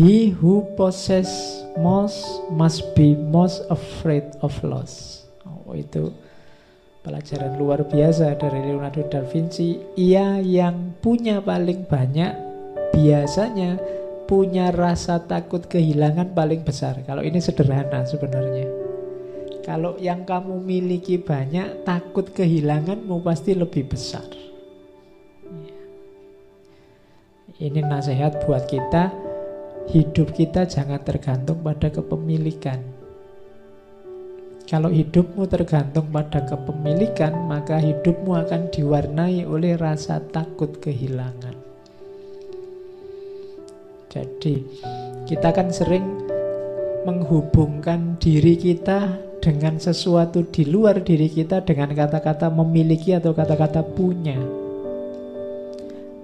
He who possess most must be most afraid of loss. Oh, itu pelajaran luar biasa dari Leonardo da Vinci. Ia yang punya paling banyak biasanya punya rasa takut kehilangan paling besar. Kalau ini sederhana sebenarnya. Kalau yang kamu miliki banyak, takut kehilanganmu pasti lebih besar. Ini nasihat buat kita, hidup kita jangan tergantung pada kepemilikan. Kalau hidupmu tergantung pada kepemilikan, maka hidupmu akan diwarnai oleh rasa takut kehilangan. Jadi, kita kan sering menghubungkan diri kita dengan sesuatu di luar diri kita dengan kata-kata memiliki atau kata-kata punya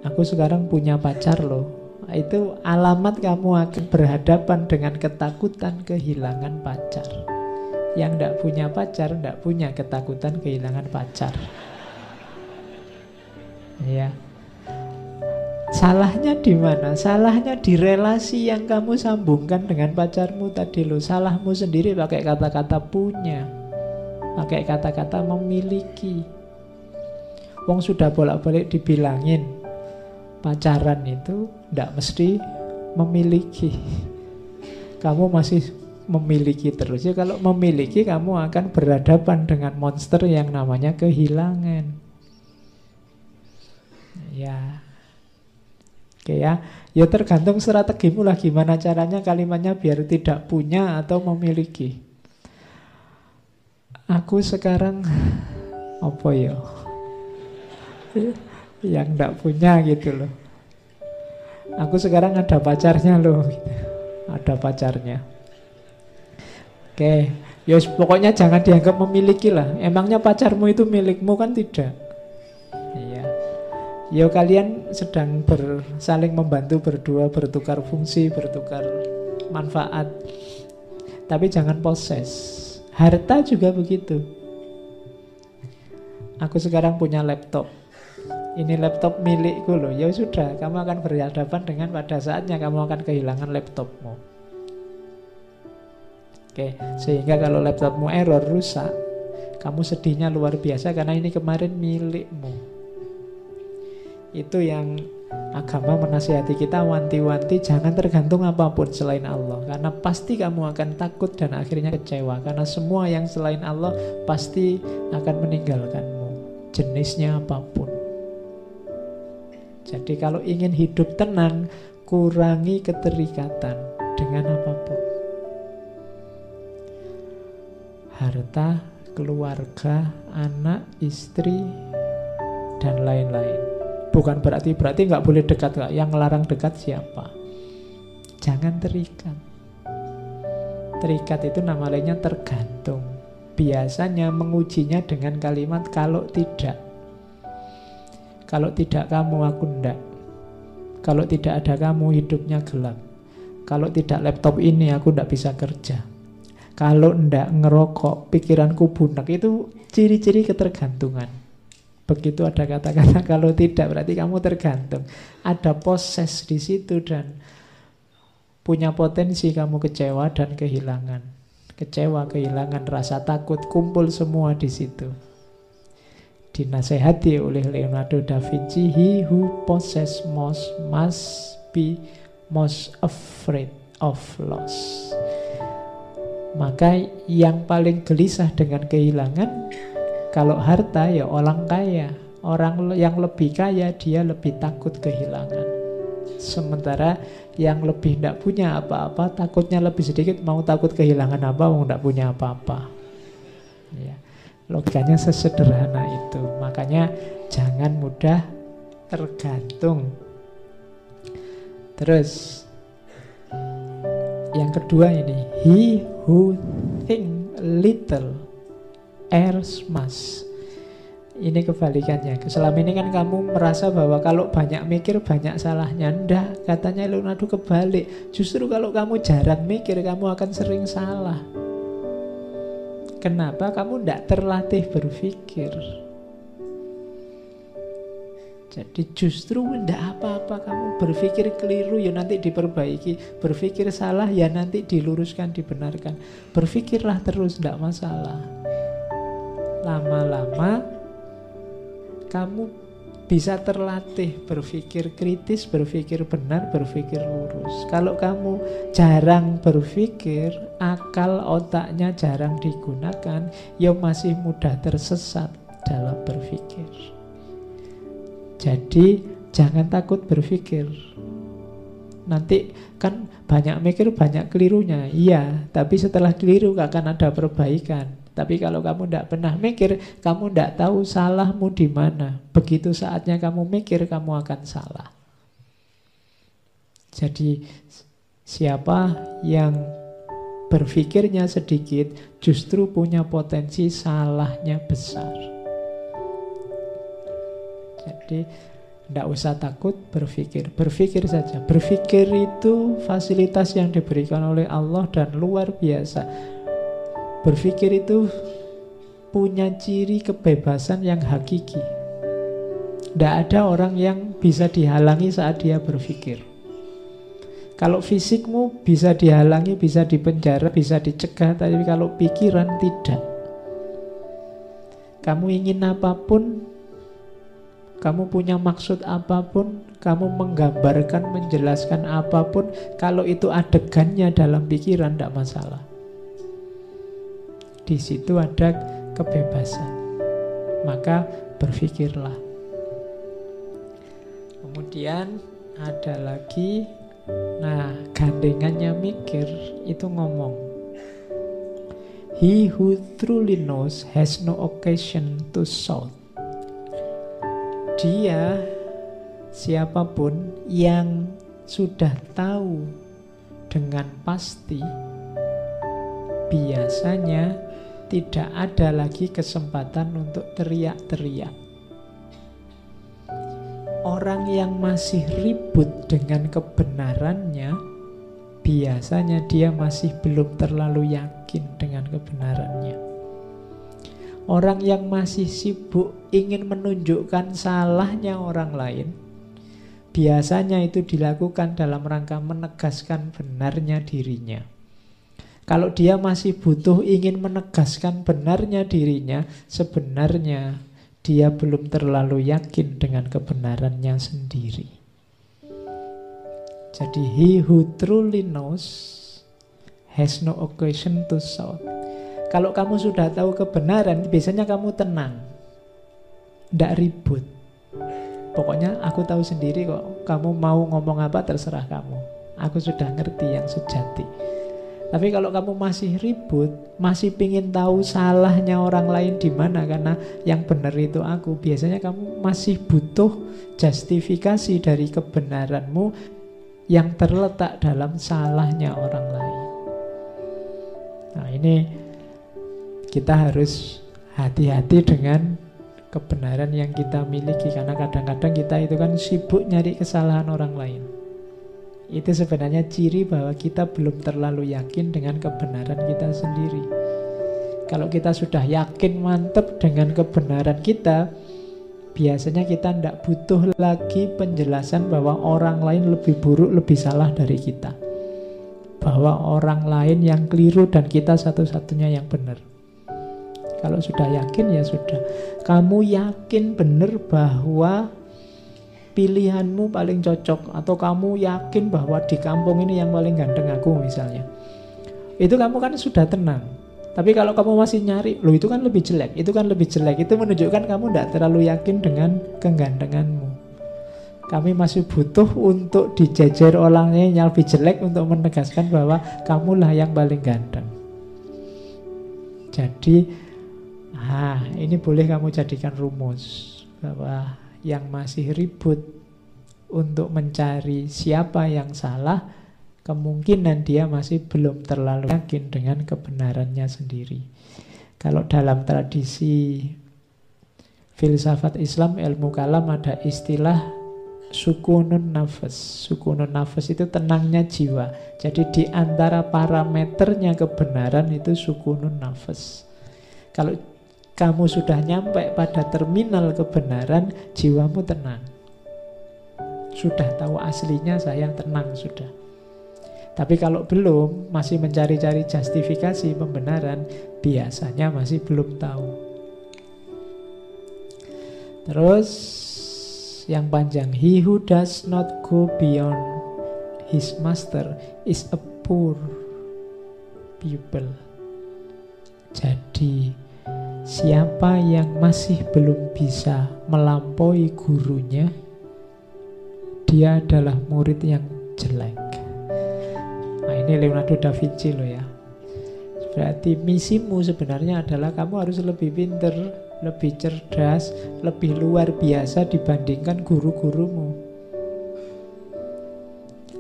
aku sekarang punya pacar loh. Itu alamat kamu akan berhadapan dengan ketakutan kehilangan pacar. Yang tidak punya pacar, tidak punya ketakutan kehilangan pacar. Ya. Salahnya di mana? Salahnya di relasi yang kamu sambungkan dengan pacarmu tadi lo. Salahmu sendiri pakai kata-kata punya. Pakai kata-kata memiliki. Wong sudah bolak-balik dibilangin pacaran itu tidak mesti memiliki. Kamu masih memiliki terus ya. Kalau memiliki kamu akan berhadapan dengan monster yang namanya kehilangan. Ya. Oke ya. Ya tergantung strategimu lah gimana caranya kalimatnya biar tidak punya atau memiliki. Aku sekarang apa ya? Yang tidak punya gitu loh. Aku sekarang ada pacarnya loh, ada pacarnya. Oke, ya pokoknya jangan dianggap memiliki lah. Emangnya pacarmu itu milikmu kan tidak? Iya. Ya kalian sedang ber, saling membantu berdua, bertukar fungsi, bertukar manfaat. Tapi jangan poses. Harta juga begitu. Aku sekarang punya laptop ini laptop milikku loh. Ya sudah, kamu akan berhadapan dengan pada saatnya kamu akan kehilangan laptopmu. Oke, sehingga kalau laptopmu error rusak, kamu sedihnya luar biasa karena ini kemarin milikmu. Itu yang agama menasihati kita wanti-wanti jangan tergantung apa pun selain Allah karena pasti kamu akan takut dan akhirnya kecewa karena semua yang selain Allah pasti akan meninggalkanmu jenisnya apa pun jadi kalau ingin hidup tenang, kurangi keterikatan dengan apa pun. Harta, keluarga, anak, istri, dan lain-lain. Bukan berarti berarti nggak boleh dekat nggak. Yang larang dekat siapa? Jangan terikat. Terikat itu nama lainnya tergantung. Biasanya mengujinya dengan kalimat kalau tidak. Kalau tidak kamu, aku ndak. Kalau tidak ada kamu, hidupnya gelap. Kalau tidak laptop ini, aku ndak bisa kerja. Kalau ndak ngerokok, pikiranku bunak. Itu ciri-ciri ketergantungan. Begitu ada kata-kata kalau tidak berarti kamu tergantung. Ada proses di situ dan punya potensi kamu kecewa dan kehilangan. Kecewa, kehilangan rasa takut kumpul semua di situ dinasehati oleh Leonardo da Vinci he who possess most must be most afraid of loss. Maka yang paling gelisah dengan kehilangan kalau harta ya orang kaya. Orang yang lebih kaya dia lebih takut kehilangan. Sementara yang lebih tidak punya apa-apa takutnya lebih sedikit mau takut kehilangan apa mau tidak punya apa-apa. Ya Logikanya sesederhana itu. Makanya jangan mudah tergantung. Terus yang kedua ini, he who think little errs much. Ini kebalikannya. Selama ini kan kamu merasa bahwa kalau banyak mikir banyak salahnya. Ndak, katanya Leonardo kebalik. Justru kalau kamu jarang mikir kamu akan sering salah. Kenapa kamu tidak terlatih berpikir? Jadi justru tidak apa-apa kamu berpikir keliru ya nanti diperbaiki, berpikir salah ya nanti diluruskan, dibenarkan. Berpikirlah terus tidak masalah. Lama-lama kamu bisa terlatih berpikir kritis, berpikir benar, berpikir lurus. Kalau kamu jarang berpikir, akal otaknya jarang digunakan, ya masih mudah tersesat dalam berpikir. Jadi jangan takut berpikir. Nanti kan banyak mikir banyak kelirunya. Iya, tapi setelah keliru akan ada perbaikan. Tapi kalau kamu tidak pernah mikir, kamu tidak tahu salahmu di mana. Begitu saatnya kamu mikir, kamu akan salah. Jadi siapa yang berpikirnya sedikit justru punya potensi salahnya besar. Jadi tidak usah takut berpikir, berpikir saja. Berpikir itu fasilitas yang diberikan oleh Allah dan luar biasa. Berpikir itu punya ciri kebebasan yang hakiki. Tidak ada orang yang bisa dihalangi saat dia berpikir. Kalau fisikmu bisa dihalangi, bisa dipenjara, bisa dicegah, tapi kalau pikiran tidak. Kamu ingin apa pun, kamu punya maksud apa pun, kamu menggambarkan, menjelaskan apa pun, kalau itu adegannya dalam pikiran tidak masalah. Di situ ada kebebasan. Maka berpikirlah. Kemudian ada lagi, nah gandengannya mikir itu ngomong. He who truly knows has no occasion to shout dia siapa pun yang sudah tahu dengan pasti biasanya tidak ada lagi kesempatan untuk teriak-teriak. Orang yang masih ribut dengan kebenarannya, biasanya dia masih belum terlalu yakin dengan kebenarannya. Orang yang masih sibuk ingin menunjukkan salahnya orang lain, biasanya itu dilakukan dalam rangka menegaskan benarnya dirinya. Kalau dia masih butuh ingin menegaskan benarnya dirinya, sebenarnya dia belum terlalu yakin dengan kebenarannya sendiri. Jadi he who truly knows has no occasion to shout. Kalau kamu sudah tahu kebenaran, biasanya kamu tenang. Tidak ribut. Pokoknya aku tahu sendiri kok. Kamu mau ngomong apa terserah kamu. Aku sudah ngerti yang sejati. Tapi kalau kamu masih ribut, masih pingin tahu salahnya orang lain di mana karena yang benar itu aku, biasanya kamu masih butuh justifikasi dari kebenaranmu yang terletak dalam salahnya orang lain. Nah, ini kita harus hati-hati dengan kebenaran yang kita miliki karena kadang-kadang kita itu kan sibuk nyari kesalahan orang lain. Itu sebenarnya ciri bahwa kita belum terlalu yakin dengan kebenaran kita sendiri. Kalau kita sudah yakin mantep dengan kebenaran kita, biasanya kita tidak butuh lagi penjelasan bahwa orang lain lebih buruk, lebih salah dari kita. Bahwa orang lain yang keliru dan kita satu-satunya yang benar. Kalau sudah yakin ya sudah. Kamu yakin benar bahwa pilihanmu paling cocok atau kamu yakin bahwa di kampung ini yang paling ganteng aku misalnya. Itu kamu kan sudah tenang. Tapi kalau kamu masih nyari, lo itu kan lebih jelek, itu kan lebih jelek. Itu menunjukkan kamu tidak terlalu yakin dengan kegandenganmu. Kami masih butuh untuk dijejer orangnya yang lebih jelek untuk menegaskan bahwa kamulah yang paling ganteng. Jadi Nah, ini boleh kamu jadikan rumus bahwa yang masih ribut untuk mencari siapa yang salah, kemungkinan dia masih belum terlalu yakin dengan kebenarannya sendiri. Kalau dalam tradisi filsafat Islam, ilmu kalam ada istilah sukunun nafas. Sukunun nafas itu tenangnya jiwa. Jadi di antara parameternya kebenaran itu sukunun nafas. Kalau kamu sudah nyampe pada terminal kebenaran, jiwamu tenang. sudah tahu aslinya saya tenang sudah. Tapi kalau belum, masih mencari-cari justifikasi pembenaran, biasanya masih belum tahu. Terus yang panjang, he who does not go beyond his master is a poor pupil. Jadi siapa yang masih belum bisa melampaui gurunya, dia adalah murid yang jelek. Nah ini Leonardo da Vinci loh ya. Berarti misimu sebenarnya adalah kamu harus lebih pinter, lebih cerdas, lebih luar biasa dibandingkan guru-gurumu.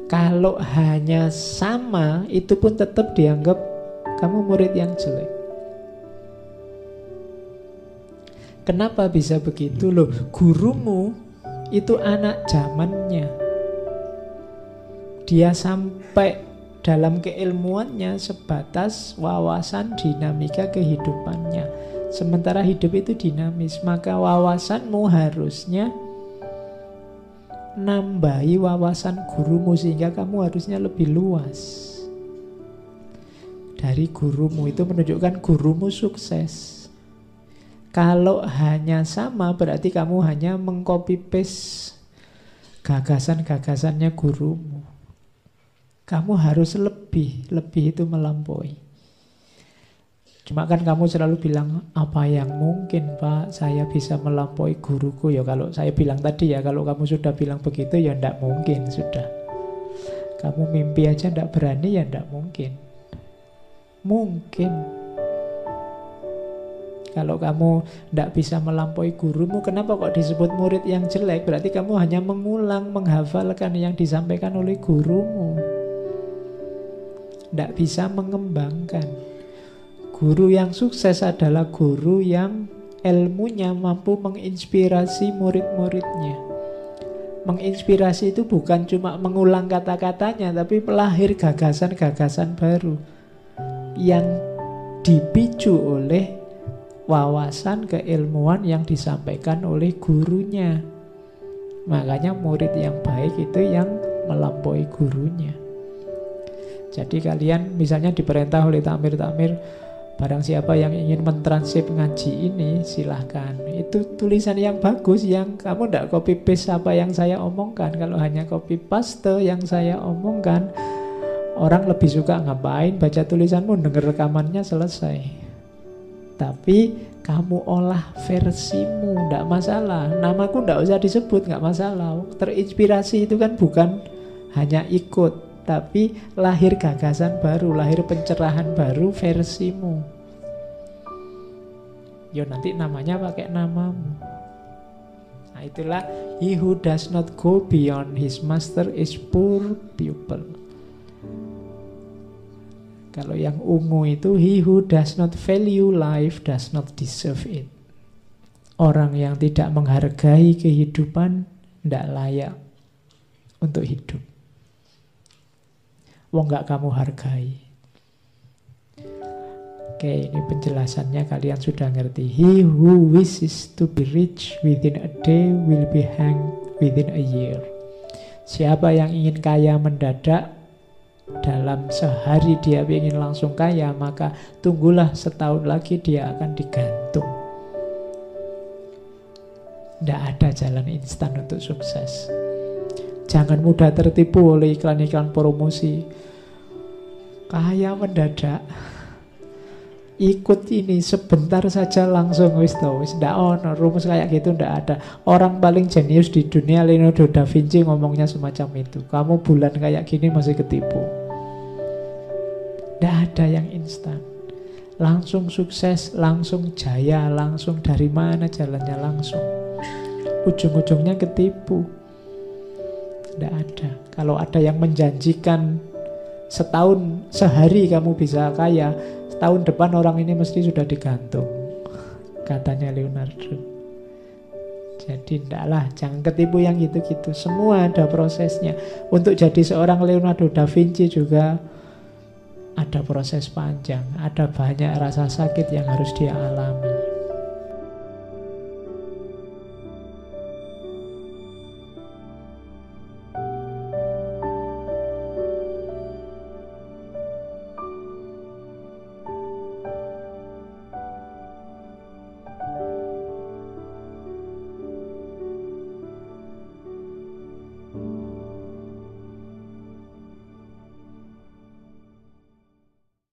Kalau hanya sama, itu pun tetap dianggap kamu murid yang jelek. Kenapa bisa begitu loh? Gurumu itu anak zamannya. Dia sampai dalam keilmuannya sebatas wawasan dinamika kehidupannya. Sementara hidup itu dinamis, maka wawasanmu harusnya nambahi wawasan gurumu sehingga kamu harusnya lebih luas. Dari gurumu itu menunjukkan gurumu sukses. Kalau hanya sama berarti kamu hanya mengcopy paste gagasan-gagasannya gurumu. Kamu harus lebih, lebih itu melampaui. Cuma kan kamu selalu bilang, apa yang mungkin Pak, saya bisa melampaui guruku. Ya kalau saya bilang tadi ya, kalau kamu sudah bilang begitu ya ndak mungkin sudah. Kamu mimpi aja ndak berani ya ndak mungkin. Mungkin. Kalau kamu ndak bisa melampaui gurumu, kenapa kok disebut murid yang jelek? Berarti kamu hanya mengulang, menghafalkan yang disampaikan oleh gurumu tidak bisa mengembangkan. Guru yang sukses adalah guru yang ilmunya mampu menginspirasi murid-muridnya. Menginspirasi itu bukan cuma mengulang kata-katanya, tapi melahir gagasan-gagasan baru yang dipicu oleh wawasan keilmuan yang disampaikan oleh gurunya. Makanya murid yang baik itu yang melampaui gurunya. Jadi kalian misalnya diperintah oleh takmir-takmir Barang siapa yang ingin mentransip ngaji ini silahkan Itu tulisan yang bagus yang kamu tidak copy paste apa yang saya omongkan Kalau hanya copy paste yang saya omongkan Orang lebih suka ngapain baca tulisanmu dengar rekamannya selesai Tapi kamu olah versimu Tidak masalah Namaku tidak usah disebut nggak masalah Terinspirasi itu kan bukan hanya ikut tapi lahir gagasan baru, lahir pencerahan baru versimu. Yo nanti namanya pakai namamu. Nah itulah he who does not go beyond his master is poor pupil. Kalau yang ungu itu he who does not value life does not deserve it. Orang yang tidak menghargai kehidupan tidak layak untuk hidup wong gak kamu hargai. Oke, ini penjelasannya kalian sudah ngerti. He who wishes to be rich within a day will be hanged within a year. Siapa yang ingin kaya mendadak dalam sehari dia ingin langsung kaya, maka tunggulah setahun lagi dia akan digantung. Tidak ada jalan instan untuk sukses. Jangan mudah tertipu oleh iklan-iklan promosi. Kaya mendadak. Ikut ini sebentar saja langsung wis to wis ndak ono rumus kayak gitu ndak ada. Orang paling jenius di dunia Leonardo da Vinci ngomongnya semacam itu. Kamu bulan kayak gini masih ketipu. Ndak ada yang instan. Langsung sukses, langsung jaya, langsung dari mana jalannya langsung. Ujung-ujungnya ketipu. Tidak ada. Kalau ada yang menjanjikan setahun, sehari kamu bisa kaya, setahun depan orang ini mesti sudah digantung. Katanya Leonardo. Jadi tidaklah, jangan ketipu yang gitu-gitu. Semua ada prosesnya. Untuk jadi seorang Leonardo da Vinci juga ada proses panjang, ada banyak rasa sakit yang harus dia alami.